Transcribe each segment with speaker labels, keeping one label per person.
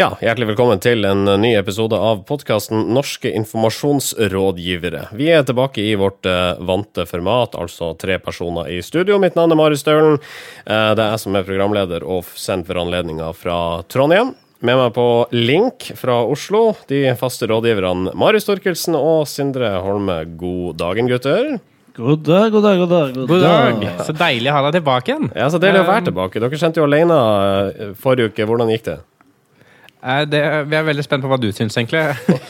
Speaker 1: Ja, hjertelig velkommen til en ny episode av podkasten Norske informasjonsrådgivere. Vi er tilbake i vårt uh, vante format, altså tre personer i studio. Mitt navn er Marius Staulen. Uh, det er jeg som er programleder og sendt for anledninga fra Trondheim. Med meg på link fra Oslo, de faste rådgiverne Marius Torkelsen og Sindre Holme. God dagen, gutter.
Speaker 2: God dag, god dag, god dag.
Speaker 3: God dag. Så deilig å ha deg tilbake igjen.
Speaker 1: Ja, så deilig å være tilbake. Dere kjente jo alene forrige uke. Hvordan gikk det?
Speaker 3: Eh, det, vi er veldig spent på hva du syns, egentlig.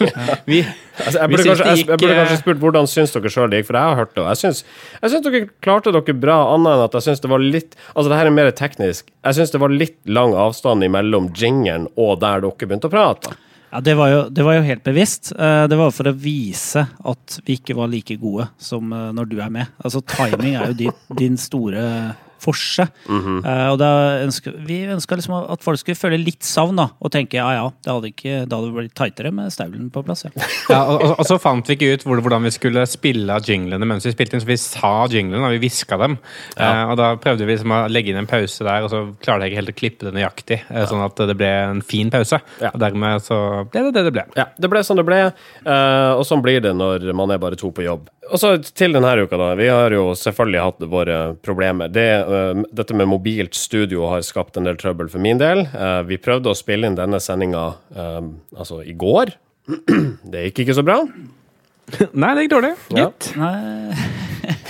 Speaker 3: vi,
Speaker 1: altså, jeg, burde kanskje, jeg, jeg, burde kanskje, spurt hvordan syns dere sjøl det gikk, for jeg har hørt det. Jeg syns, jeg syns dere klarte dere bra, annet enn at jeg syns det var litt Altså, det her er mer teknisk. Jeg syns det var litt lang avstand mellom jingeren og der dere begynte å prate.
Speaker 2: Ja, det var, jo, det var jo helt bevisst. Eh, det var for å vise at vi ikke var like gode som eh, når du er med. Altså, timing er jo din, din store forse. Mm -hmm. uh, og ønsker, vi ønska liksom at folk skulle føle litt savn da, og tenke ja ja, det hadde, ikke, det hadde blitt tightere med Staulen på plass. Ja.
Speaker 3: ja og, og, og, så fant vi ikke ut hvordan vi skulle spille av jinglene mens vi spilte inn, så vi sa jinglene, og vi hviska dem. Ja. Uh, og da prøvde vi liksom å legge inn en pause der, og så klarte jeg ikke helt å klippe det nøyaktig, uh, sånn at det ble en fin pause. Og dermed så ble det det det ble.
Speaker 1: Ja, det ble som det ble, og sånn blir det når man er bare to på jobb. Og så til denne uka, da. Vi har jo selvfølgelig hatt våre problemer. Det, uh, dette med mobilt studio har skapt en del trøbbel for min del. Uh, vi prøvde å spille inn denne sendinga uh, altså i går. det gikk ikke så bra.
Speaker 3: Nei, det gikk dårlig. Gitt.
Speaker 2: Ja.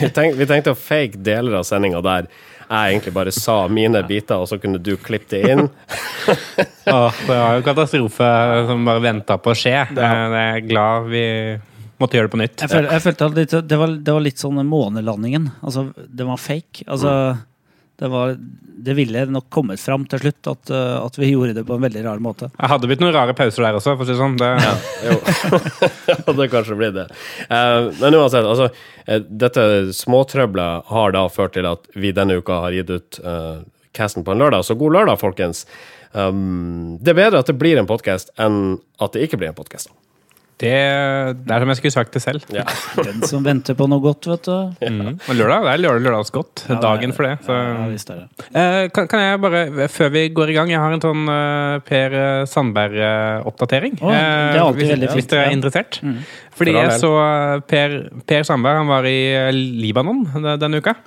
Speaker 1: vi, tenk, vi, tenkte å fake deler av sendinga der jeg egentlig bare sa mine biter, og så kunne du klippe det inn.
Speaker 3: Åh, det var jo katastrofe som bare venta på å skje. Jeg er glad vi måtte gjøre det på nytt.
Speaker 2: Jeg, følte, jeg følte at det, det, var, det, var, litt sånn månelandingen. Altså, det var fake. Altså, det, var, det ville nok kommet fram til slutt at, uh, at, vi gjorde det på en veldig rar måte.
Speaker 3: Jeg hadde blitt noen rare pauser der også, for å si det sånn. Det, ja,
Speaker 1: jo. det kanskje blitt det. Uh, men uansett, altså, uh, dette småtrøbbelet har da ført til at vi denne uka har gitt ut casten på en lørdag. Så god lørdag, folkens. Um, det er bedre at det blir en podkast enn at det ikke blir en podkast.
Speaker 3: Det, det, er som jeg skulle sagt det selv. Ja.
Speaker 2: Den som venter på noe godt, vet du.
Speaker 3: Ja. Mm. Og lørdag, det er lørdag, lørdagsgodt. Ja, dagen for det. Så.
Speaker 2: Ja, visst det.
Speaker 3: Eh, kan, kan, jeg bare, før vi går i gang, jeg har en sånn uh, Per Sandberg-oppdatering.
Speaker 2: Oh, er
Speaker 3: hvis. Hvis dere er interessert. Mm. Fordi jeg så Per, per Sandberg, han var i Libanon denne uka.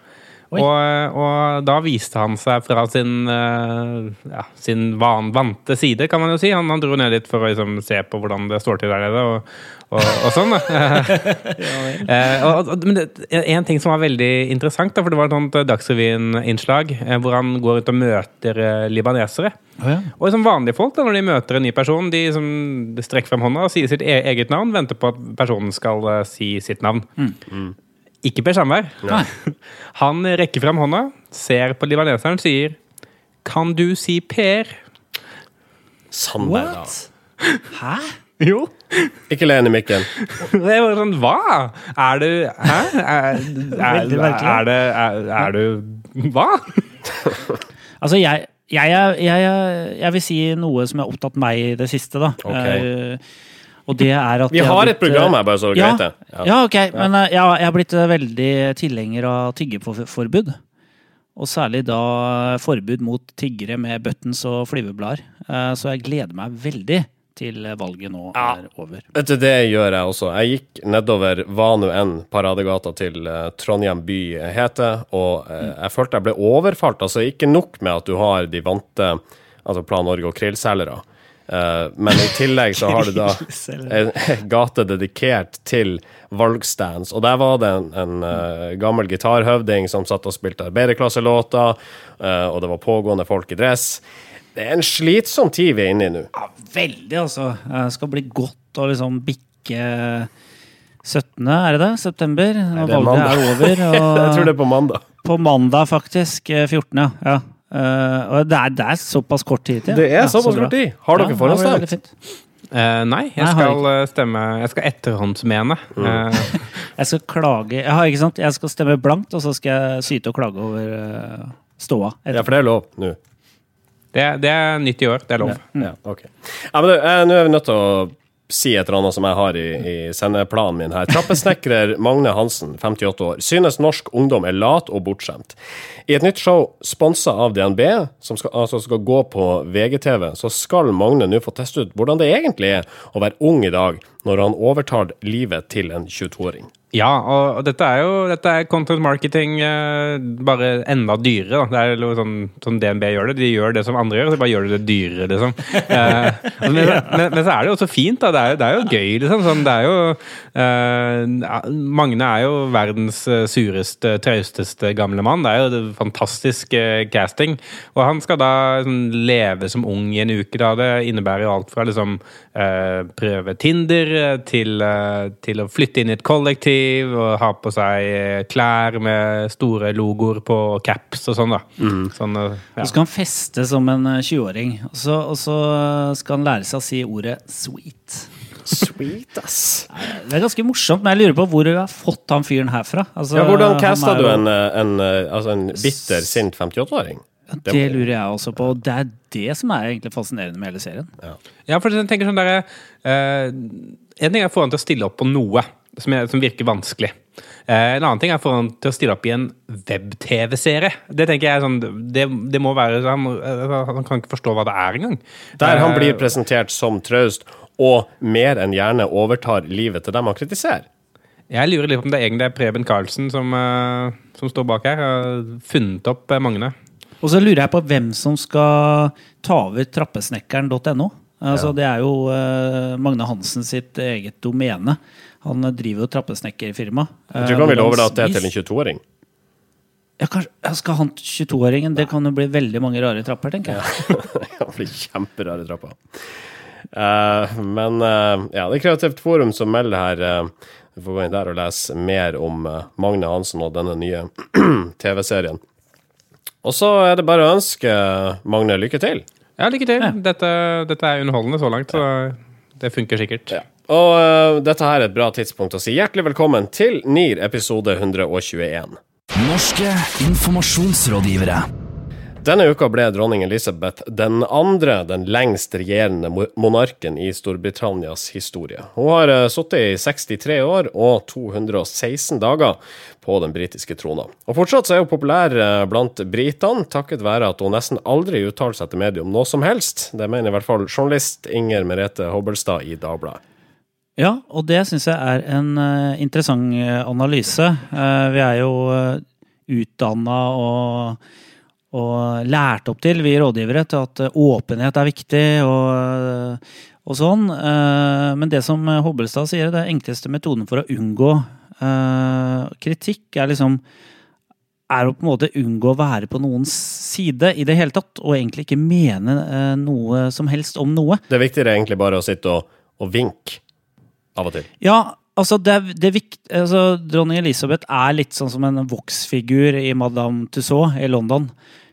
Speaker 3: Og, og, da viste han seg fra sin, eh, ja, sin van, vante side, kan man jo si. Han, han dro ned dit for å liksom, se på hvordan det står til der nede, og, og, og sånn. eh, men det, en ting som var veldig interessant, da, for det var et Dagsrevyen-innslag eh, hvor han går ut og møter libanesere. Oh, ja. Og som vanlige folk, da, når de møter en ny person, de, som, de strekker frem hånda og sier sitt e-, eget navn, venter på at personen skal uh, si sitt navn. Mm. Ikke Per Sandberg. Han rekker fram hånda, ser på libaneseren, sier 'Kan du si Per?'
Speaker 1: Sandberg, da.
Speaker 2: Hæ?
Speaker 3: Jo.
Speaker 1: Ikke le inn i mikken.
Speaker 3: Det var sånn Hva? Er du Hæ? Er, er, er, det er, er du Hva?
Speaker 2: altså, jeg, jeg, jeg, jeg, vil si noe som har opptatt meg i det siste, da. Okay. Uh, og det er at
Speaker 1: Vi har blitt, et program her, bare så
Speaker 2: ja,
Speaker 1: greit det.
Speaker 2: Ja. ja, ok. Men uh, ja, jeg har blitt uh, veldig tilhenger av tiggeforbud. Og særlig da forbud mot tiggere med buttons og flyveblader. Så jeg gleder meg veldig til valget nå ja. er over.
Speaker 1: Vet du, Det gjør jeg også. Jeg gikk nedover hva nå enn paradegata til Trondheim by heter, og jeg følte jeg ble overfalt. Altså ikke nok med at du har de vante altså Plan Norge og krillselgere. Uh, men i tillegg så har du da en gate dedikert til valgstands. Og der var det en, en uh, gammel gitarhøvding som satt og spilte arbeiderklasselåter, uh, og det var pågående folk i dress. Det er en slitsom tid vi er inne i nå.
Speaker 2: Ja, veldig, altså. Det skal bli godt å liksom bikke 17., er det det? September? Når valget er over.
Speaker 1: Jeg tror det er på mandag.
Speaker 2: På mandag, faktisk. 14., ja. Uh, og det er, det er, såpass kort tid til.
Speaker 1: Det er ja, såpass så kort tid. Har dere ja, forhåndsstemt?
Speaker 3: Uh, nei, jeg skal jeg stemme Jeg skal etterhåndsmene. Mm. Uh,
Speaker 2: jeg skal klage jeg, har, ikke sant? jeg skal stemme blankt, og så skal jeg syte og klage over uh, ståa.
Speaker 1: Etter. Ja, for det er lov nå?
Speaker 3: Det, det, er nytt i år. Det er lov.
Speaker 1: Ja, mm. ja ok. Ja, men Nå er vi nødt til å si et eller annet som jeg har i, i sendeplanen min her. Trappesnekrer Magne Hansen, 58 år, synes norsk ungdom er lat og bortskjemt. I et nytt show sponsa av DNB, som skal, altså skal gå på VGTV, så skal Magne nå få teste ut hvordan det egentlig er å være ung i dag, når han overtar livet til en 22-åring.
Speaker 3: Ja, og dette er jo dette er content marketing eh, bare enda dyrere. Da. Det er jo sånn, sånn DNB gjør det. De gjør det som andre gjør, så bare gjør de det dyrere, liksom. Eh, men, men, men, så er det jo også fint, da. Det er, det er jo gøy, liksom. Sånn, det er jo eh, Magne er jo verdens eh, sureste, trausteste gamle mann. Det er jo det fantastisk eh, casting. Og han skal da sånn, leve som ung i en uke. da Det innebærer jo alt fra liksom prøve Tinder til, til å flytte inn i et kollektiv og ha på seg eh, klær med store logoer på caps og sånn, da. Mm. Sånn,
Speaker 2: ja. Så skal han feste som en 20-åring, eh, og, og, så skal han lære seg å si ordet 'sweet'.
Speaker 1: Sweet, ass.
Speaker 2: Det er ganske morsomt, men jeg lurer på hvor du har fått han fyren herfra.
Speaker 1: Altså, ja, hvordan casta du en, en, altså en bitter, sint 58-åring?
Speaker 2: Det, det lurer jeg også på. og Det er det som er egentlig fascinerende med hele serien.
Speaker 3: Ja, ja for jeg tenker sånn der, uh, En ting er å få han til å stille opp på noe som, er, som virker vanskelig. Eh, en annen ting er for han til å stille opp i en web-TV-serie. Det tenker jeg sånn, det, det må være han, han, kan ikke forstå hva det er engang.
Speaker 1: Der han blir presentert som traust, og mer enn gjerne overtar livet til dem han kritiserer.
Speaker 3: Jeg lurer litt på om det egentlig er Preben Karlsen som, uh, som står bak her. Har funnet opp uh, Magne.
Speaker 2: Og så lurer jeg på hvem som skal ta over trappesnekkeren.no. Altså. Det er jo uh, Magne Hansen sitt eget domene. Han driver jo trappesnekkerfirma.
Speaker 1: Jeg tror ikke han vil overlate det til en 22-åring.
Speaker 2: Ja, kanskje, skal han 22-åringen Det kan jo bli veldig mange rare trapper, tenker jeg.
Speaker 1: Ja, det blir kjemperare trapper. Uh, men uh, ja, det er Kreativt Forum som melder her. Uh, du får gå inn der og lese mer om Magne Hansen og denne nye TV-serien. Og så er det bare å ønske Magne lykke til.
Speaker 3: Ja, lykke til. Ja. Dette, dette, er underholdende så langt, så det funker sikkert. Ja.
Speaker 1: Og uh, dette her er et bra tidspunkt å si hjertelig velkommen til NIR episode 121. Norske informasjonsrådgivere. Denne uka ble dronning Elisabeth den andre, den lengst regjerende monarken i Storbritannias historie. Hun har uh, sittet i 63 år og 216 dager på den britiske trona. Og fortsatt er hun populær uh, blant britene, takket være at hun nesten aldri uttaler seg til mediet om noe som helst. Det mener i hvert fall journalist Inger Merete Hobbelstad i Dagbladet.
Speaker 2: Ja, og det syns jeg er en uh, interessant eh, analyse. Vi er jo utdanna og, og, lært opp til, vi rådgivere, til at åpenhet er viktig og, og sånn. men det som Hobbelstad sier, det enkleste metoden for å unngå kritikk er liksom er å på en måte unngå å være på noens side i det hele tatt, og egentlig ikke mene noe som helst om noe.
Speaker 1: Det viktigere er egentlig bare å sitte og, og vinke av og til.
Speaker 2: Ja, altså, det, det vikt, altså Dronning Elisabeth er litt sånn som en voksfigur i Madame Tussauds i London.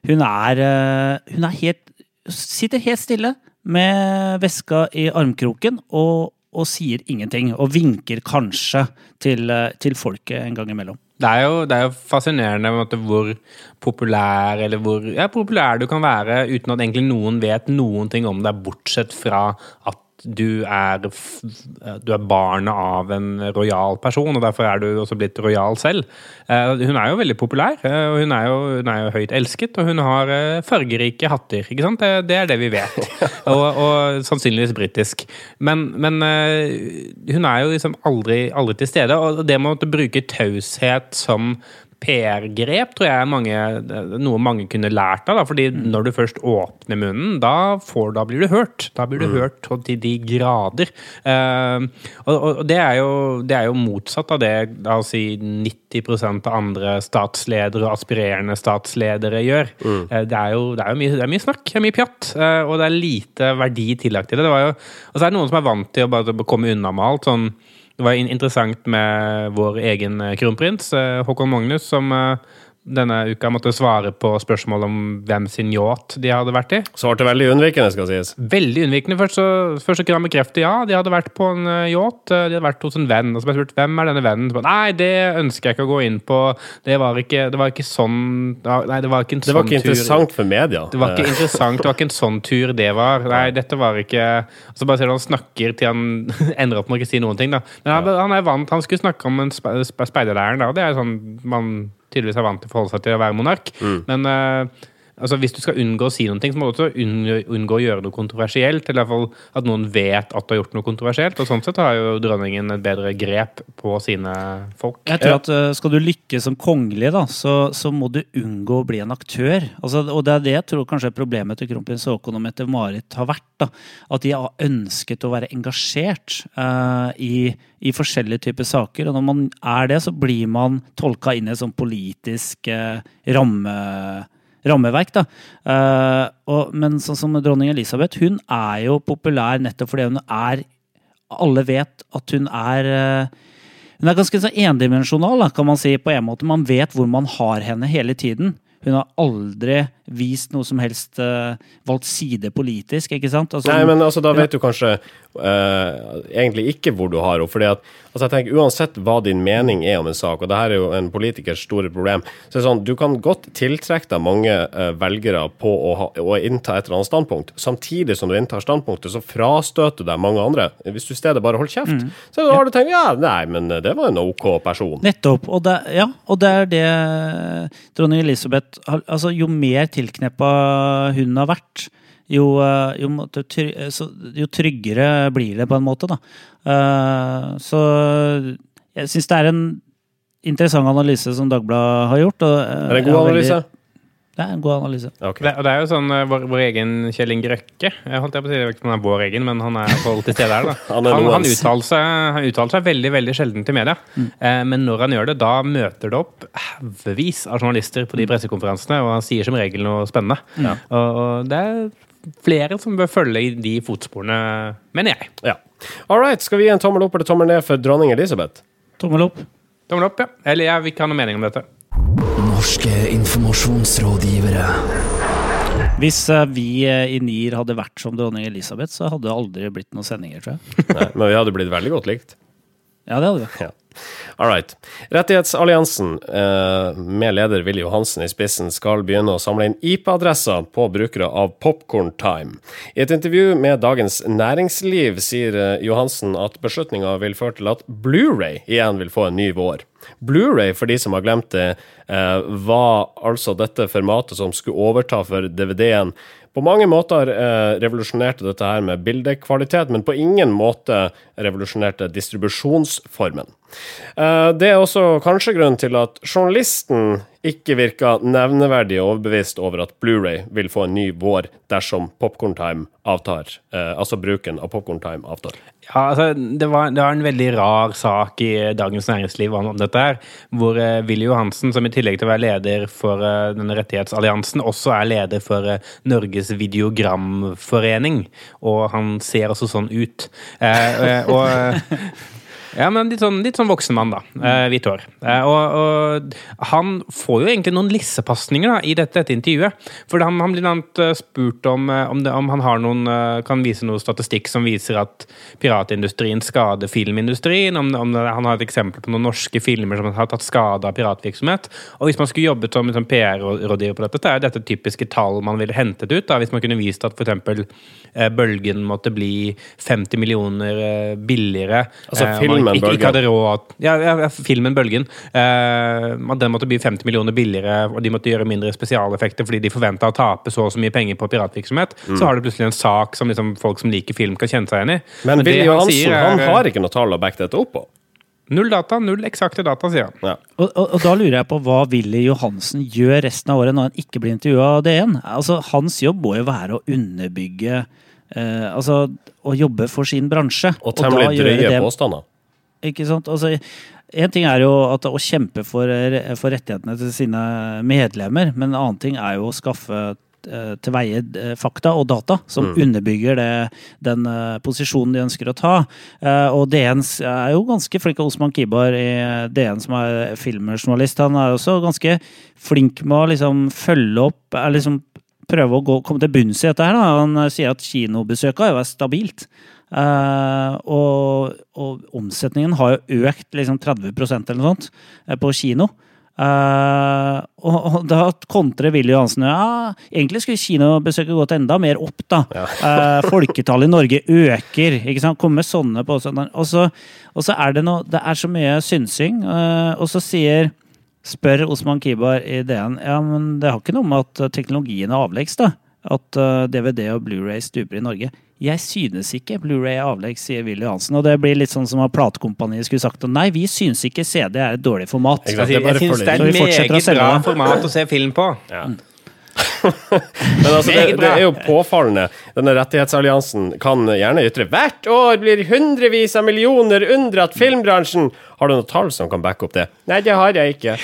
Speaker 2: Hun er, eh, hun er helt Sitter helt stille med veska i armkroken og, og sier ingenting. Og vinker kanskje til, eh, til folket en gang imellom.
Speaker 3: Det er, jo, det er jo, fascinerende måte, hvor populær eller hvor ja, populær du kan være uten at egentlig noen vet noen ting om deg, bortsett fra at du er, du er barnet av en rojal person, og derfor er du også blitt rojal selv. Eh, hun er jo veldig populær, eh, og hun er jo, hun er jo høyt elsket, og hun har eh, fargerike hatter. ikke sant? Det, det er det vi vet. Og, og sannsynligvis britisk. Men, men, hun er jo liksom aldri, aldri til stede, og det med å bruke taushet som PR-grep tror jeg mange, noe mange kunne lært av. Da. fordi mm. når du først åpner munnen, da, får, da blir du hørt. Da blir du mm. hørt til de grader. Uh, og, og det, er jo, det, er jo, motsatt av det la oss si 90% av andre statsledere og aspirerende statsledere gjør. Mm. Uh, det, er jo, det, er jo mye, det er mye snakk, det er mye pjatt, uh, og det er lite verdi tillagt til det. det jo, og så er det noen som er vant til å bare komme unna med alt. sånn det var interessant med vår egen eh, kronprins, eh, Håkon Magnus, som eh, denne uka måtte svare på spørsmål om hvem sin yacht de hadde vært i.
Speaker 1: Svarte veldig unnvikende, skal sies.
Speaker 3: Veldig unnvikende. Først så, først så kunne han bekrefte ja, de hadde vært på en uh, yacht. De hadde vært hos en venn. Og så ble jeg spurt hvem er denne vennen. Så, Nei, det ønsker jeg ikke å gå inn på. Det var ikke, det var ikke sånn Nei, det var ikke en sånn tur.
Speaker 1: det var ikke
Speaker 3: sånn
Speaker 1: interessant for media.
Speaker 3: Det var ikke interessant. Det var ikke en sånn tur det var. Nei, dette var ikke Så bare ser du han snakker til han ender opp med å ikke si noen ting, da. Men han, han er vant. Han skulle snakke om en spe, spe, speiderleiren, da. Det er sånn man tydeligvis er vant til å forholde seg til å være monark.
Speaker 1: Mm.
Speaker 3: Men uh, altså, hvis du skal unngå å si noe, så må du også unngå, å gjøre noe kontroversielt. Eller i hvert fall at noen vet at du har gjort noe kontroversielt. Og sånn sett har jo dronningen et bedre grep på sine folk.
Speaker 2: Jeg tror at uh, Skal du lykkes som kongelig, da, så, så, må du unngå å bli en aktør. Altså, og det er det jeg tror kanskje er problemet til kronprins Haakon og Mette-Marit har vært. da, At de har ønsket å være engasjert uh, i, i, forskjellige typer saker. Og når man er det, så blir man tolka inn i en sånn politisk uh, ramme rammeverk. da. Uh, og, men sånn som dronning Elisabeth, hun er jo populær nettopp fordi hun er Alle vet at hun er uh, Hun er ganske endimensjonal, kan man si, på en måte. Man vet hvor man har henne hele tiden. Hun har aldri vist noe som helst uh, valgt side politisk, ikke sant?
Speaker 1: Altså, Nei, men altså, da vet du kanskje uh, egentlig ikke hvor du har henne. fordi at altså, jeg tenker Uansett hva din mening er om en sak, og det her er jo en politikers store problem, så er det sånn, du kan godt tiltrekke deg mange uh, velgere på å, ha, å, innta et eller annet standpunkt. Samtidig som du inntar standpunktet, så frastøter du deg mange andre. Hvis du i stedet bare holder kjeft, mm. så har du tenkt ja, nei, men det var en OK person.
Speaker 2: Nettopp. Og det, ja, og det er det dronning Elisabeth altså, Jo mer tilkneppa hun har vært, jo, eh, jo, jo, tryggere blir det på en måte, da. Eh, så jeg syns det er en interessant analyse som Dagbladet har gjort. Og,
Speaker 1: eh, er det en god analyse?
Speaker 2: Veldig, det er en god analyse.
Speaker 3: Okay. Det, og det er jo sånn vår, vår egen Kjell Inge Røkke Jeg holdt jeg på å si, ikke om han er vår egen, men han er på til stede her. da. han, han, han, uttaler seg, han, uttaler seg, veldig veldig sjelden til media. Mm. Eh, men når han gjør det, da møter det opp haugevis av journalister på de pressekonferansene, og han sier som regel noe spennende. Mm. Og, og, det er flere som bør følge i de fotsporene, mener jeg.
Speaker 1: Ja. All right, skal vi gi en tommel opp eller tommel ned for dronning Elisabeth?
Speaker 2: Tommel opp.
Speaker 3: Tommel opp, ja. Eller jeg vil ikke ha noe mening om dette.
Speaker 4: Norske informasjonsrådgivere.
Speaker 2: Hvis eh, vi eh, i NIR hadde vært som dronning Elisabeth, så hadde det aldri blitt noen sendinger, tror jeg.
Speaker 1: Nei, men vi hadde blitt veldig godt likt.
Speaker 2: Ja, det hadde vi.
Speaker 1: Ja. All right. Rettighetsalliansen, eh, med leder Willy Johansen i spissen, skal begynne å samle inn IP-adresser på brukere av Popcorn Time. I et intervju med Dagens Næringsliv sier Johansen at beslutninga vil føre til at Blu-ray igjen vil få en ny vår. Blu-ray, for de som har glemt det, eh, var altså dette formatet som skulle overta for DVD-en. På mange måter eh, revolusjonerte dette her med bildekvalitet, men på ingen måte revolusjonerte distribusjonsformen. Eh, det er også kanskje grunnen til at journalisten ikke virka nevneverdig overbevist over at Blu-ray vil få en ny vår dersom Popcorn Time avtar. Eh, altså bruken av Popcorn Time avtar.
Speaker 3: Ja, altså, det var, det var, en veldig rar sak i Dagens Næringsliv om, dette her, hvor uh, Willy Johansen, som i tillegg til å være leder for uh, denne rettighetsalliansen, også er leder for uh, Norges videogramforening. Og han ser også sånn ut. og ja, men litt sånn, litt sånn voksen mann, da. Eh, hvitt hår. Eh, og, og, han får jo egentlig noen lissepasninger da, i dette, dette, intervjuet. For han, han blir blant uh, spurt om, uh, om, det, om, han har noen, kan vise noe statistikk som viser at piratindustrien skader filmindustrien. Om, om det, han har et eksempel på noen norske filmer som har tatt skade av piratvirksomhet. Og hvis man skulle jobbet som liksom, PR-rådgiver på dette, så er dette typiske tall man ville hentet ut. Da, hvis man kunne vist at f.eks. Bølgen måtte bli 50 millioner billigere.
Speaker 1: Altså film filmen
Speaker 3: ikke, ikke hadde råd ja, ja, filmen Bølgen. Uh, den måtte bli 50 millioner billigere, og de måtte gjøre mindre spesialeffekter fordi de forventa å tape så og så mye penger på piratvirksomhet. Mm. Så har du plutselig en sak som liksom, folk som liker film, kan kjenne seg igjen i.
Speaker 1: Men, Men Willy Johansen han, han har ikke noe tall å backe dette opp på?
Speaker 3: Null data, null eksakte data, sier han. Ja.
Speaker 2: Og, og, og, da lurer jeg på hva Willy Johansen gjør resten av året når han ikke blir intervjua av DN. Altså, hans jobb må jo være å underbygge eh, Altså å jobbe for sin bransje.
Speaker 1: Og temmelig drøye påstander.
Speaker 2: Ikke sant? Altså, en ting er jo at å kjempe for, for, rettighetene til sine medlemmer, men en annen ting er jo å skaffe eh, til veie eh, fakta og data som underbygger det, den eh, posisjonen de ønsker å ta. Eh, og DN er jo ganske flink, Osman Kibar i DN som er filmjournalist, han er også ganske flink med å liksom følge opp er liksom prøve å gå, komme til bunns i dette her. Da. Han eh, sier at kinobesøket har jo vært stabilt. Eh, og, og omsetningen har jo økt liksom 30% eller noe sånt eh, på kino. Uh, og, og da kontrer Willy Johansen ja, egentlig skulle kinobesøket gått enda mer opp. da. Eh, folketallet i Norge øker. ikke sant? Kommer sånne på Og så, og så er det noe Det er så mye synsing. og så sier Spør Osman Kibar i DN ja, men det har ikke noe med at teknologien er avleggs, da. At DVD og Blu-ray stuper i Norge. Jeg synes ikke Blu-ray er avlegg, sier Willy Hansen. Og det blir litt sånn som at platekompaniet skulle sagt nei, vi synes ikke CD er et dårlig format.
Speaker 1: Jeg?
Speaker 3: Jeg,
Speaker 1: det er bare
Speaker 3: syns det er et meget bra format å se film på.
Speaker 1: Ja. Men altså, det, det er jo påfallende. Denne rettighetsalliansen kan gjerne ytre hvert år blir hundrevis av millioner unndratt filmbransjen. Har du noen tall som kan backe opp det? Nei, det har jeg ikke.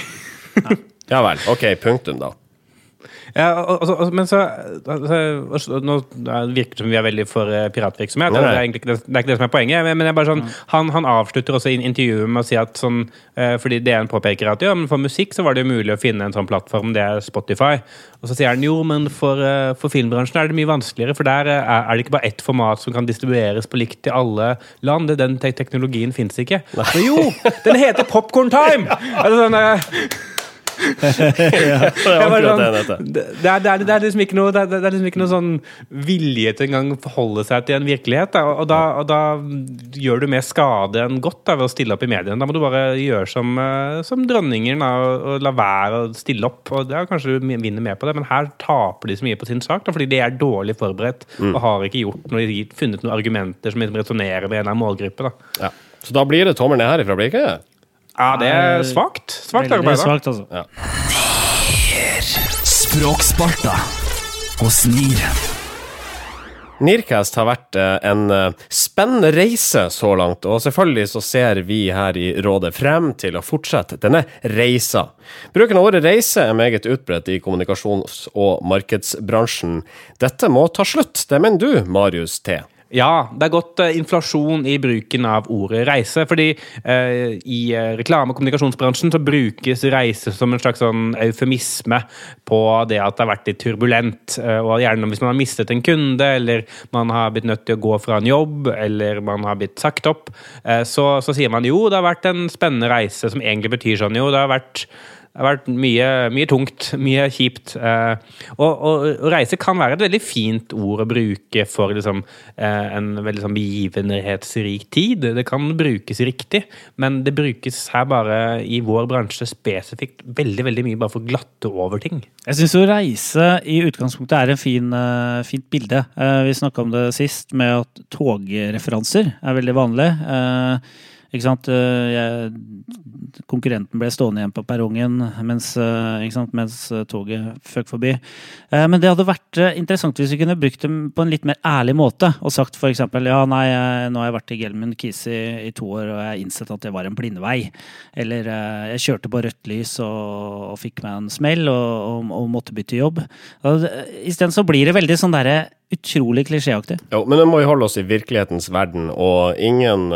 Speaker 1: Ja vel. Ok, punktum, da.
Speaker 3: Ja, og, og, men så altså, Nå virker det som vi er veldig for eh, piratvirksomhet. Det er egentlig det, er ikke det som er poenget. Men, jeg er bare sånn, han, han avslutter også in- intervjuet med å si at sånn eh, Fordi DN påpeker at ja, men for musikk så var det mulig å finne en sånn plattform, det er Spotify. Og så sier han jo, men for, eh, for filmbransjen er det mye vanskeligere. For der er, er det ikke bare ett format som kan distribueres på likt til alle land. Den te teknologien fins ikke. Men jo! Den heter Popcorn Time! Altså, sånn,
Speaker 1: Det er akkurat det
Speaker 3: sånn, det, det, er, det, er, det, er liksom ikke noe, det, er, det er liksom ikke noe sånn vilje til engang å forholde seg til en virkelighet. Da. Og, da, og da gjør du mer skade enn godt da, ved å stille opp i mediene. Da må du bare gjøre som, eh, som dronningen da, og, og la være å stille opp. Og da kanskje du vinner mer på det, men her taper de så mye på sin sak da, fordi de er dårlig forberedt og har ikke gjort noe, funnet noen argumenter som returnerer ved med en av målgruppe. Da.
Speaker 1: Ja. Så da blir det tommel ned herifra, blir det ikke?
Speaker 3: Ja, det er svakt. Svakt arbeid. da.
Speaker 2: svakt, altså.
Speaker 1: Ja.
Speaker 4: Språksparta hos NIR.
Speaker 1: Nearcast har vært eh, en eh, spennende reise så langt, og selvfølgelig så ser vi her i Rådet frem til å fortsette denne reisa. Bruken av ordet reise er meget utbredt i kommunikasjons- og markedsbransjen. Dette må ta slutt, det mener du, Marius T.
Speaker 3: Ja, det er gått uh, inflasjon i bruken av ordet reise. Fordi uh, i uh, reklame- og kommunikasjonsbransjen så brukes reise som en slags sånn eufemisme på det at det har vært litt turbulent. Og gjerne hvis man har mistet en kunde, eller man har blitt nødt til å gå fra en jobb, eller man har blitt sagt opp, så, så sier man jo, det har vært en spennende reise, som egentlig betyr sånn jo, det har vært det har vært mye, mye tungt, mye kjipt. Eh, og, og, og reise kan være et veldig fint ord å bruke for liksom, eh, en veldig sånn begivenhetsrik tid. Det kan brukes riktig, men det brukes her bare i vår bransje spesifikt veldig veldig mye bare for å glatte over ting.
Speaker 2: Jeg syns jo reise i utgangspunktet er en fin, eh, fint bilde. Vi snakka om det sist, med at togreferanser er veldig vanlig. Eh, jeg, konkurrenten ble stående igjen på perrongen mens, eh, mens eh, toget føk forbi. Men det hadde vært interessant hvis vi kunne brukt dem på en litt mer ærlig måte og sagt f.eks.: Ja, nei, nå har jeg vært i Gelman Kisi i, to år, og jeg har innsett at det var en blindvei. Eller jeg kjørte på rødt lys og, og fikk meg en smell og, og, og måtte bytte jobb. Isteden så blir det veldig sånn derre utrolig klisjéaktig.
Speaker 1: Jo, men det må jo holde oss i virkelighetens verden, og ingen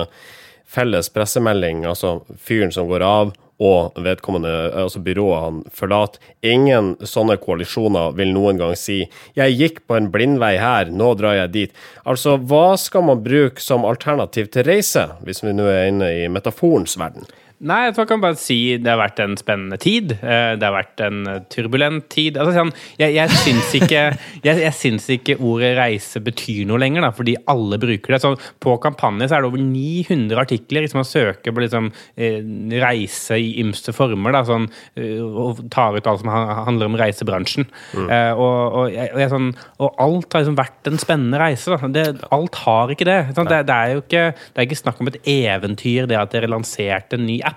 Speaker 1: felles pressemelding, altså fyren som går av, og vedkommende, altså byrået han forlater. Ingen sånne koalisjoner vil noen gang si 'jeg gikk på en blindvei her, nå drar jeg dit'. Altså, hva skal man bruke som alternativ til reise, hvis vi nå er inne i metaforens verden?
Speaker 3: Nei, jeg tror jeg kan bare si det har vært en spennende tid. Eh, Det har vært en turbulent tid. Altså, sånn, jeg, jeg, syns ikke, jeg, jeg syns ikke ordet reise betyr noe lenger, da, fordi alle bruker det. Så på kampanje så er det over 900 artikler hvis man søker på liksom, eh, reise i ymse former. Da, sånn, eh, og tar ut alt som handler om reisebransjen. Eh, og, og, jeg, og, sånn, og alt har liksom vært en spennende reise. Det, alt har ikke det. Sant? Det, det er jo ikke, det er ikke snakk om et eventyr, det at dere lanserte en ny app.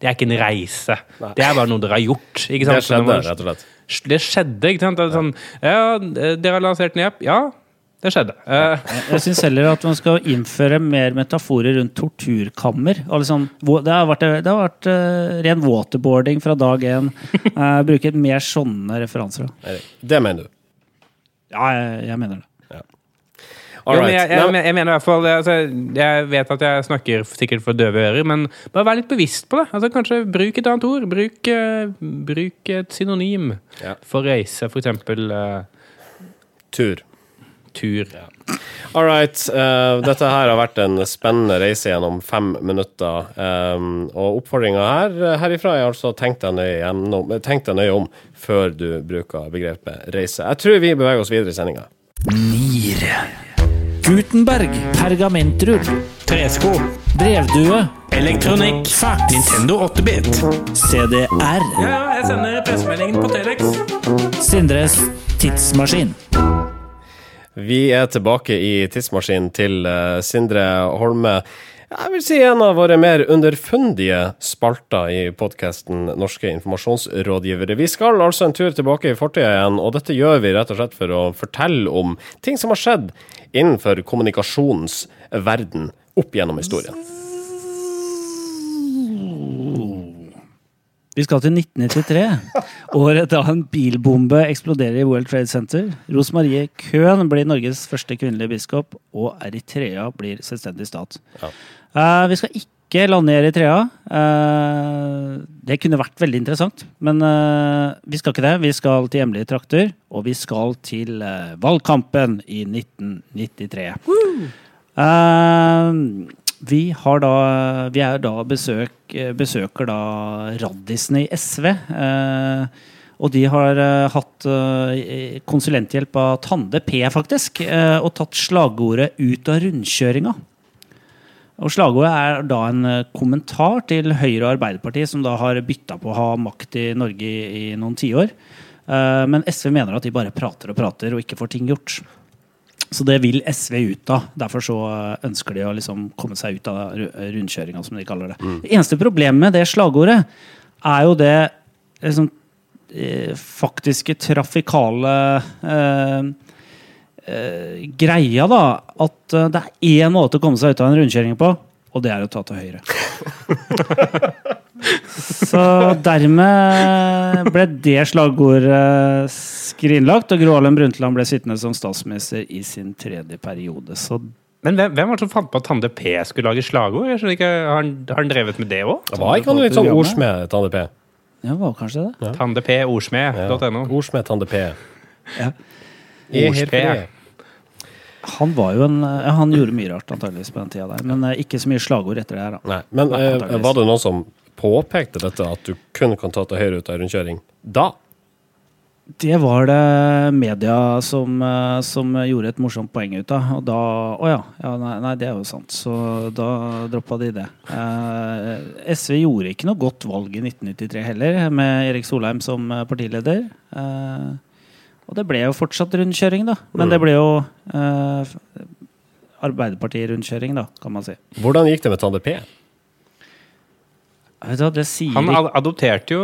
Speaker 3: Det er ikke en reise. Det er bare noe dere har gjort. Ikke sant?
Speaker 1: Det skjedde, rett og slett.
Speaker 3: Det skjedde, ikke sant? Det er Sånn, ja, dere har lansert en app. Ja, det skjedde. Eh,
Speaker 2: Jeg syns heller at man skal innføre mer metaforer rundt torturkammer. og Liksom, det har vært, det har vært eh, ren waterboarding fra dag én. Eh, bruke mer sånne referanser. da.
Speaker 1: Det mener du.
Speaker 2: Ja, jeg, jeg mener det.
Speaker 1: All
Speaker 3: Jo, men
Speaker 1: right.
Speaker 3: jeg, jeg, jeg mener i hvert fall altså, Jeg vet at jeg snakker sikkert for døve ører, men bare vær litt bevisst på det. Altså, kanskje Bruk et annet ord. Bruk, uh, bruk et synonym
Speaker 1: Ja.
Speaker 3: for reise, for eksempel Uh,
Speaker 1: tur.
Speaker 3: tur.
Speaker 1: All right. Uh, dette her har vært en spennende reise gjennom fem minutter. Um, og oppfordringa her, herifra er altså tenk deg, nøye gjennom, tenk deg nøye om før du bruker begrepet reise. Jeg tror vi beveger oss videre i sendinga.
Speaker 5: Gutenberg. Pergamentrull.
Speaker 3: Tresko.
Speaker 5: Brevdue.
Speaker 3: Elektronikk.
Speaker 5: Fax.
Speaker 3: Nintendo 8-bit.
Speaker 5: CDR.
Speaker 3: Ja, jeg sender pressemeldingen på Telex.
Speaker 5: Sindres tidsmaskin.
Speaker 1: Vi er tilbake i tidsmaskinen til eh, Sindre Holme. Jeg vil si en av våre mer underfundige spalter i podkasten Norske informasjonsrådgivere. Vi skal altså en tur tilbake i fortida igjen, og dette gjør vi rett og slett for å fortelle om ting som har skjedd innenfor kommunikasjonens verden opp gjennom historien.
Speaker 2: Vi skal til 1993, året da en bilbombe eksploderer i World Trade Center. Rosmarie Köhn blir Norges første kvinnelige biskop, og Eritrea blir selvstendig stat.
Speaker 1: Ja.
Speaker 2: Uh, vi skal ikke lande i Eritrea. Uh, det kunne vært veldig interessant, men uh, vi skal ikke det. Vi skal til hjemlige trakter, og vi skal til valgkampen i 1993. Eh, vi da Vi da besøk, besøker da Raddisen i SV. Eh, og de har eh, hatt eh, konsulenthjelp av Tande P, faktisk, eh, og tatt slagordet 'ut av rundkjøringa'. Slagordet er da en eh, kommentar til Høyre og Arbeiderpartiet, som da har bytta på å ha makt i Norge i, i noen tiår. Eh, men SV mener at de bare prater og prater og ikke får ting gjort. Så det vil SV ut av. Derfor så eh, ønsker de å liksom komme seg ut av ru- rundkjøringa, som de kaller det. Det eneste problemet med det slagordet er jo det liksom, eh, faktiske trafikale eh, eh, greia, da. At eh, det er én måte å komme seg ut av en rundkjøring på, og det er å ta til høyre. Så dermed ble det slagordet skrinlagt, og Gro Harlem Brundtland ble sittende som statsminister i sin tredje periode. Så
Speaker 3: Men hvem, hvem var det som fant på at Tande P skulle lage slagord? Jeg skjønner ikke, Har han, har han drevet med det òg?
Speaker 1: Var ikke han litt sånn ordsmed, Tande P?
Speaker 2: ja, var kanskje det.
Speaker 3: Tande P, ordsmed.no.
Speaker 1: Ordsmed Tande P.
Speaker 2: Ja.
Speaker 1: Ordsmed. helt
Speaker 2: Han var jo en ja, Han gjorde mye rart antageligvis på den tida der, men eh, ikke så mye slagord etter det her, da.
Speaker 1: Nei, men
Speaker 2: Nei,
Speaker 1: eh, var det noen som påpekte dette, at du kun kan ta til høyre ut av rundkjøring da?
Speaker 2: Det var det media som, eh, som gjorde et morsomt poeng ut av. Og da Å ja. ja nei, nei, det er jo sant. Så da droppa de det. Eh, SV gjorde ikke noe godt valg i 1993 heller, med Erik Solheim som eh, partileder. Eh, og det ble jo fortsatt rundkjøring, da. Men det ble jo eh, Arbeiderparti-rundkjøring, da, kan man si.
Speaker 1: Hvordan gikk det med Tande P?
Speaker 2: Vet du hva, det sier
Speaker 3: Han ad- adopterte jo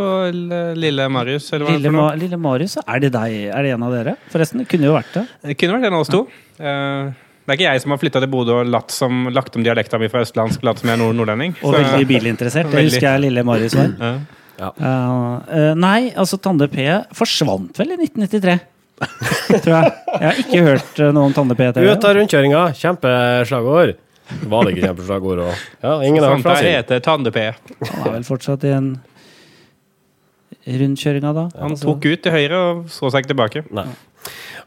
Speaker 3: lille Marius, eller hva
Speaker 2: Lille,
Speaker 3: det.
Speaker 2: Ma Lille Marius, er det deg? Er det en av dere? Forresten, det kunne jo vært det.
Speaker 3: Det kunne vært en av oss to. Eh, Det er ikke jeg som har flytta til Bodø og latt som, lagt om dialekta mi fra østlandsk, latt som jeg er nord nordlending.
Speaker 2: Og
Speaker 3: Så-
Speaker 2: veldig bilinteressert. Det husker jeg Lille Marius var.
Speaker 3: Ja.
Speaker 2: Uh, uh, nei, altså Tande P forsvant vel i 1993. Tror jeg. Jeg har ikke hørt uh, noe om Tande P.
Speaker 1: Ut av rundkjøringa, kjempeslagord. Var det ikke kjempeslagord? Og, ja, ingen har hørt
Speaker 3: heter Tande P.
Speaker 2: Han er vel fortsatt i en rundkjøringa, da.
Speaker 3: Han
Speaker 2: Altså,
Speaker 3: tok ut til høyre og så seg ikke tilbake.
Speaker 1: Nei.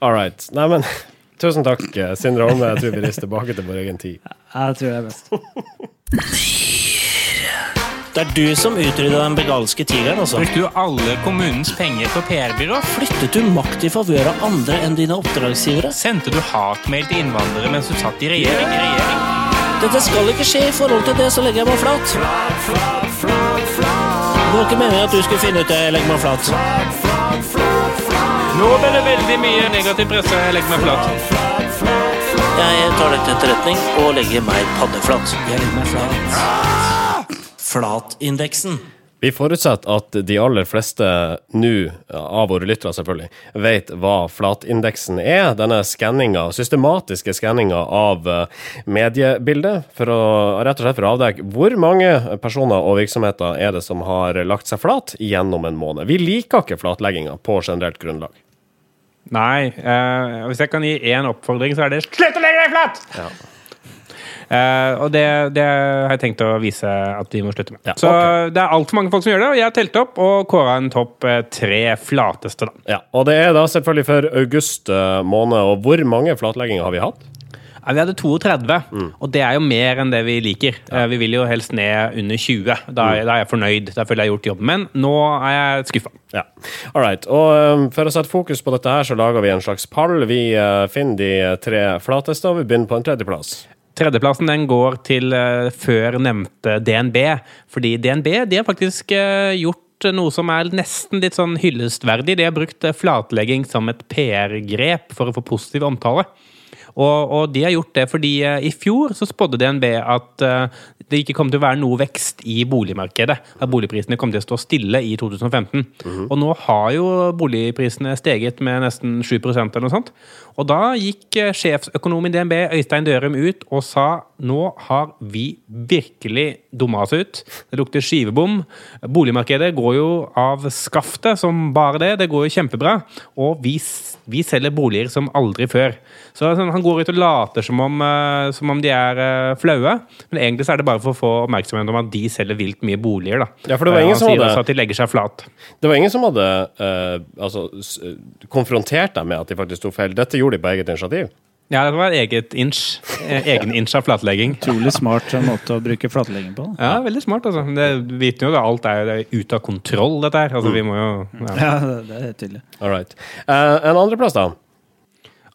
Speaker 1: All right. Nei, men tusen takk, Sindre Holme. Jeg tror vi reiser tilbake til vår egen tid.
Speaker 2: jeg tror det er best.
Speaker 5: Det er du som utrydda den begalske tigeren, altså.
Speaker 6: Brukte du alle kommunens penger på PR-byrå?
Speaker 5: Flyttet du makt i favør av andre enn dine oppdragsgivere?
Speaker 6: Sendte du hatmail til innvandrere mens du satt i regjering? regjering?
Speaker 5: Dette skal ikke skje i forhold til det, så legger jeg meg flat. Det var ikke meningen at du skulle finne ut det. Jeg legger meg flat.
Speaker 6: Nå ble det veldig mye negativ presse. Jeg legger meg flat.
Speaker 5: Jeg tar det til etterretning og legger meg paddeflat. Jeg legger meg flat. Flatindeksen.
Speaker 1: Vi forutsetter at de aller fleste nå, av våre lyttere selvfølgelig, vet hva flatindeksen er. Denne skanninga, systematiske skanninga av eh, mediebildet, for å rett og slett for å avdekke hvor mange personer og virksomheter er det som har lagt seg flat gjennom en måned. Vi liker ikke flatlegginga på generelt grunnlag.
Speaker 3: Nei. eh, hvis jeg kan gi én oppfordring, så er det slutt å legge deg flat! Eh, og det, det har jeg tenkt å vise at vi må slutte med.
Speaker 1: Ja,
Speaker 3: så det er altfor mange folk som gjør det, og jeg har telt opp og kåra en topp eh, tre flateste. da.
Speaker 1: Ja, Og det er da selvfølgelig for august uh, måned. Og hvor mange flatlegginger har vi hatt?
Speaker 3: Ja, vi hadde 32,
Speaker 1: Mm.
Speaker 3: og det er jo mer enn det vi liker. Ja. Vi vil jo helst ned under 20. Da, er- da er jeg fornøyd. Da føler jeg har gjort jobben. Men nå er jeg skuffa.
Speaker 1: Ja, Alright. Og eh, for å sette fokus på dette her, så lager vi en slags pall. Vi uh, finner de tre flateste, og vi begynner på en tredjeplass.
Speaker 3: Tredjeplassen den går til eh, før nevnte DNB. Fordi DNB de har faktisk eh, gjort noe som er nesten litt sånn hyllestverdig. De har brukt eh, flatlegging som et PR-grep for å få positiv omtale. Og, og de har gjort det fordi i fjor så spådde DNB at det ikke kom til å være noe vekst i boligmarkedet. At boligprisene kom til å stå stille i 2015. Og nå har jo boligprisene steget med nesten 7 eller noe sånt. Og da gikk sjeføkonom sjefsøkonom i DNB, Øystein Dørum, ut og sa nå har vi virkelig dumma oss ut. Det lukter skivebom. Boligmarkedet går jo av skaftet som bare det. Det går jo kjempebra. Og vi, vi selger boliger som aldri før. Så sånn, Han går ut og later som om, eh, som om de er eh, flaue, men egentlig så er det bare for å få oppmerksomhet om at de selger vilt mye boliger. da.
Speaker 1: Ja, for det var
Speaker 3: Eh,
Speaker 1: ingen
Speaker 3: Han
Speaker 1: som
Speaker 3: sier
Speaker 1: hadde-
Speaker 3: også at de legger seg flat.
Speaker 1: Det var ingen som hadde uh, altså, konfrontert deg med at de faktisk tok feil. Dette gjorde de på eget initiativ.
Speaker 3: Ja, det var eget inch. eh, Egen inch av flatlegging.
Speaker 2: Utrolig smart måte å bruke flatlegging på.
Speaker 3: Ja, veldig smart, altså. Det vitner jo at alt er, er ute av kontroll, dette her. Altså, vi må jo ja.
Speaker 2: Ja, det det er tydelig.
Speaker 1: All right. Uh, en andreplass, da?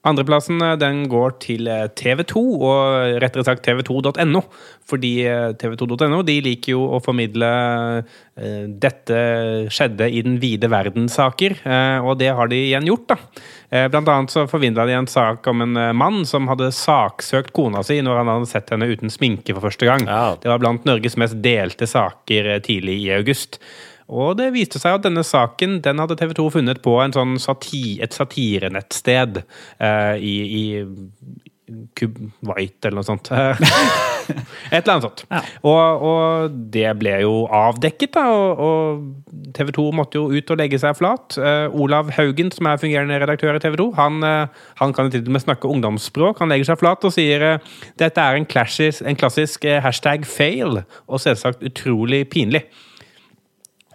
Speaker 3: Andreplassen eh, den går til eh, TV2, og rettere sagt tv2.no. Fordi eh, tv2.no de liker jo å formidle eh, 'dette skjedde i den vide verden'-saker, eh, og det har de igjen gjort. da. Eh, Blant annet så forvindla de en sak om en mann som hadde saksøkt kona si når han hadde sett henne uten sminke for første gang.
Speaker 1: Ja.
Speaker 3: Det var blant Norges mest delte saker tidlig i august. Og det viste seg at denne saken den hadde TV 2 funnet på en sånn sati, et satirenettsted uh, i, i Kuwait eller noe sånt. et eller annet sånt.
Speaker 2: Ja.
Speaker 3: Og, og det ble jo avdekket, da, og, og TV 2 måtte jo ut og legge seg flat. Uh, Olav Haugen, som er fungerende redaktør i TV 2, han, uh, han kan til og med snakke ungdomsspråk. Han legger seg flat og sier uh, dette er en klassisk, en klassisk hashtag fail, og selvsagt utrolig pinlig.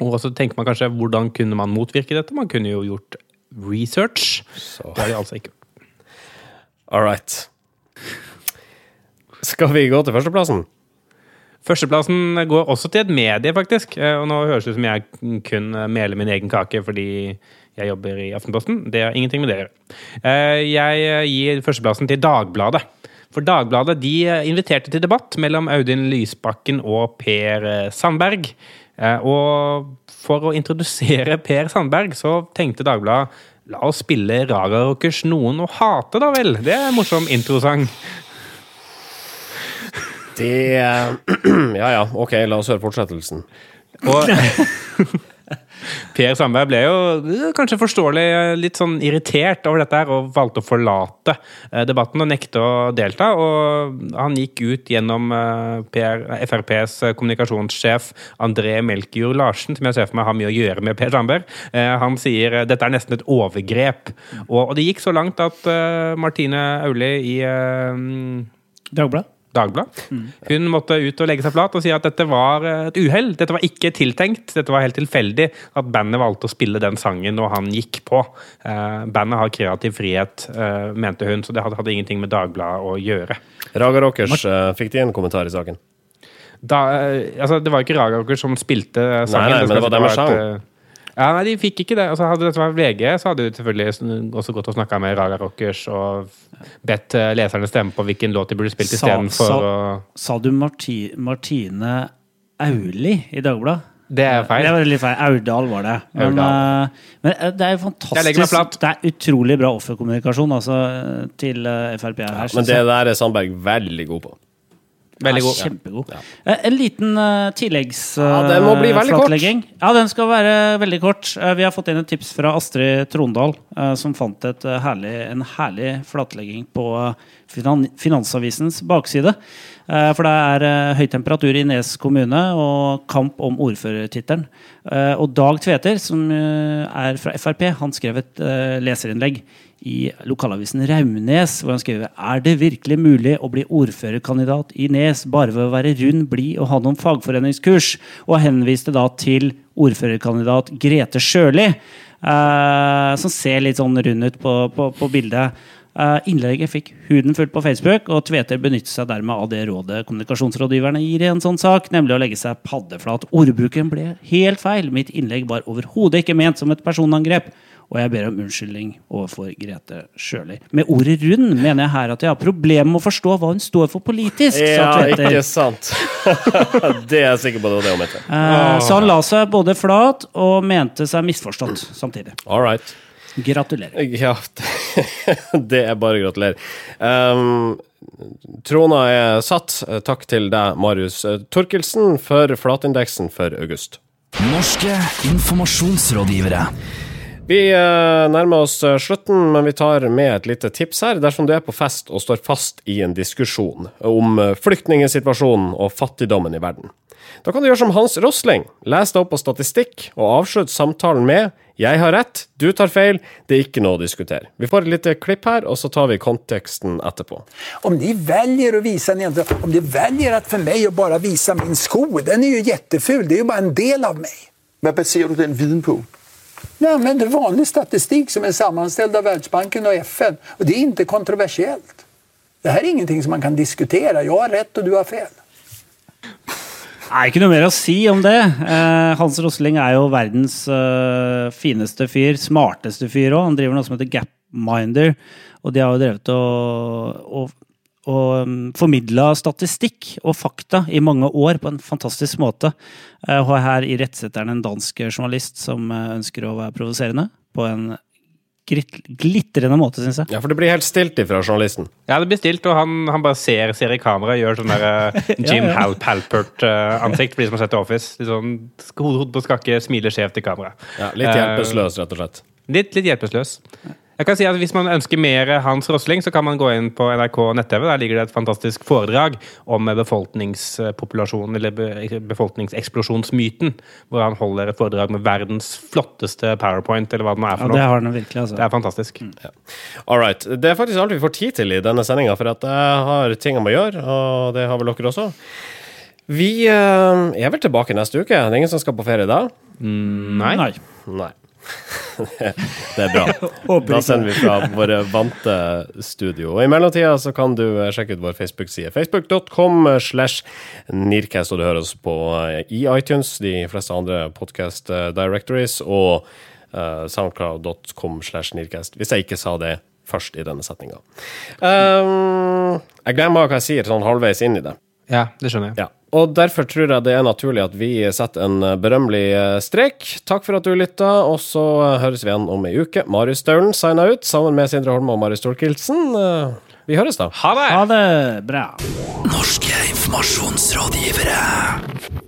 Speaker 3: Og så tenker man kanskje hvordan kunne man motvirke dette? Man kunne jo gjort research. Det har de altså ikke gjort.
Speaker 1: All right. Skal vi gå til førsteplassen?
Speaker 3: Førsteplassen går også til et medie, faktisk. Eh, Og nå høres det ut som jeg kun meler min egen kake fordi jeg jobber i Aftenposten. Det har ingenting med det å gjøre. Eh, Jeg gir førsteplassen til Dagbladet. For Dagbladet de inviterte til debatt mellom Audun Lysbakken og Per Sandberg. Eh, Og for å introdusere Per Sandberg, så tenkte Dagbladet La oss spille Raga Rockers 'Noen å hate', da vel. Det er en morsom introsang.
Speaker 1: Det Ja ja, ok, la oss høre fortsettelsen.
Speaker 3: Og Per Sandberg ble jo eh, kanskje forståelig eh, litt sånn irritert over dette her, og valgte å forlate eh, debatten og nekte å delta. Og han gikk ut gjennom PR, FrPs kommunikasjonssjef André Melkjord Larsen, som jeg ser for meg har mye å gjøre med Per Sandberg. Han sier dette er nesten et overgrep. Og, det gikk så langt at Martine Auli i eh,
Speaker 2: Dagbladet?
Speaker 3: Dagblad. Hun måtte ut og legge seg flat og si at dette var eh, et uhell. Dette var ikke tiltenkt. Dette var helt tilfeldig at bandet valgte å spille den sangen når han gikk på. Eh, bandet har kreativ frihet, eh, mente hun, så det hadde, hadde ingenting med Dagbladet å gjøre.
Speaker 1: Raga Rockers, eh, fikk de en kommentar i saken?
Speaker 3: Da, eh, altså, det var ikke Raga Rockers som spilte sangen.
Speaker 1: Nei, nei, men det var
Speaker 3: skal
Speaker 1: deres
Speaker 3: et,
Speaker 1: sang.
Speaker 3: Ja, nei, de fikk ikke det. Altså, hadde dette vært VG, så hadde de selvfølgelig også gått og snakka med Raga Rockers og bedt eh, leserne stemme på hvilken låt de burde spilt istedenfor
Speaker 2: sa-
Speaker 3: å
Speaker 2: Sa du Marti Martine Auli i Dagbladet?
Speaker 3: Det er feil.
Speaker 2: Det var litt feil. Aurdal var det. Men,
Speaker 3: Aurdal.
Speaker 2: eh, men eh, det er jo fantastisk. Det er utrolig bra offerkommunikasjon altså, til Frp her.
Speaker 1: Men det der er Sandberg veldig god på.
Speaker 3: Veldig god.
Speaker 2: Kjempegod. Ja. En liten uh, tilleggs
Speaker 1: Ja, den må bli veldig kort.
Speaker 2: Ja, den skal være veldig kort. Uh, vi har fått inn et tips fra Astrid Trondal eh, som fant et eh, herlig, en herlig flatlegging på eh, finan Finansavisens bakside. Eh, For det er eh, høy temperatur i Nes kommune og kamp om ordførertittelen. Eh, Og Dag Tveter, som eh, er fra Frp, han skrev et eh, leserinnlegg i lokalavisen Raunes, hvor han skriver Er det virkelig mulig å bli ordførerkandidat i Nes bare ved å være rund, blid og ha noen fagforeningskurs? Og henviste da til ordførerkandidat Grete Sjøli, eh, som ser litt sånn rund ut på, på, på bildet. Eh, innlegget fikk huden full på Facebook, og Tveter benyttet seg dermed av det rådet kommunikasjonsrådgiverne gir i en sånn sak, nemlig å legge seg paddeflat. Ordbruken ble helt feil. Mitt innlegg var overhodet ikke ment som et personangrep. Og jeg ber om unnskyldning overfor Grete Sjøli. Med ordet rund mener jeg her at jeg har problemer med å forstå hva hun står for politisk,
Speaker 1: Ja, ikke sant? det er jeg sikker på det var det hun mente.
Speaker 2: Eh, så han la seg både flat og mente seg misforstått samtidig.
Speaker 1: All right.
Speaker 2: Gratulerer.
Speaker 1: Ja, det er bare å gratulere. Um, Trona er satt. Takk til deg, Marius Torkelsen, for flatindeksen for august.
Speaker 4: Norske informasjonsrådgivere.
Speaker 1: Vi eh, nærmer oss eh, slutten, men vi tar med et lite tips her. Dersom du er på fest og står fast i en diskusjon om eh, flyktningsituasjonen og fattigdommen i verden. Da kan du gjøre som Hans Rosling. Les deg opp på statistikk og avslutt samtalen med 'Jeg har rett, du tar feil, det er ikke noe å diskutere'. Vi får et lite klipp her, og så tar vi konteksten etterpå.
Speaker 7: Om de velger å vise en jente, om de velger at for meg å bare vise min sko, den er jo jätteful, det er jo bare en del av meg.
Speaker 8: Hva baserer du den viden på?
Speaker 7: Jag använder vanlig statistik som är sammanställd av Världsbanken och FN och det är inte kontroversiellt. Det här är ingenting som man kan diskutera, jag har rätt och du har fel.
Speaker 2: Nei, ikke noe mer å si om det. Eh, Hans Rosling er jo verdens eh, fineste fyr, smarteste fyr òg. Han driver noe som heter Gapminder, og de har jo drevet og, og, og um, formidla statistikk og fakta i mange år på en fantastisk måte. Jeg og her i han en dansk journalist som eh, ønsker å være provoserende på en glitrende måte, syns jeg.
Speaker 1: Ja, for det blir helt stilt ifra journalisten.
Speaker 3: Ja, det blir stilt, og han, han bare ser, ser i kamera, gjør sånn der eh, Jim
Speaker 2: Ja, ja.
Speaker 3: Hal Palpert-ansikt for de som har sett The Office. Litt sånn hodet på skakke, smiler skjevt i kamera.
Speaker 1: Ja, litt
Speaker 3: Eh,
Speaker 1: hjelpeløs, rett og slett.
Speaker 3: Litt, litt hjelpeløs. Jeg kan si at Hvis man ønsker mer Hans Rosling, så kan man gå inn på NRK nett-TV. Der ligger det et fantastisk foredrag om befolkningspopulasjonen, eller befolkningseksplosjonsmyten. Hvor han holder et foredrag med verdens flotteste powerpoint, eller hva det nå er for noe.
Speaker 2: Ja, det har han virkelig, altså.
Speaker 3: Det er fantastisk.
Speaker 1: All right. Det er faktisk alt vi får tid til i denne sendinga, for at jeg har ting jeg må gjøre, og det har vel dere også. Vi eh, er vel tilbake neste uke. Det er ingen som skal på ferie da?
Speaker 3: Nei.
Speaker 2: Nei.
Speaker 1: Nei. Det er bra. Da sender vi fra våre vante studio. Og I mellomtida så kan du eh, sjekke ut vår Facebook-side. Facebook.com slash Nirkast, og du hører oss på eh, i iTunes, de fleste andre podcast eh, directories, og soundcloud.com slash Nirkast, hvis jeg ikke sa det først i denne setninga. Um, jeg glemmer hva jeg sier sånn halvveis inn i det.
Speaker 3: Ja, det skjønner jeg.
Speaker 1: Ja, og derfor tror jeg det er naturlig at vi setter en eh, berømmelig eh, strek. Takk for at du lytta, og så eh, høres vi igjen om ei uke. Marius Staulen signa ut sammen med Sindre Holme og Marius Torkelsen. Eh, Vi høres, da.
Speaker 3: Ha det!
Speaker 2: Ha det bra.
Speaker 4: Norske informasjonsrådgivere.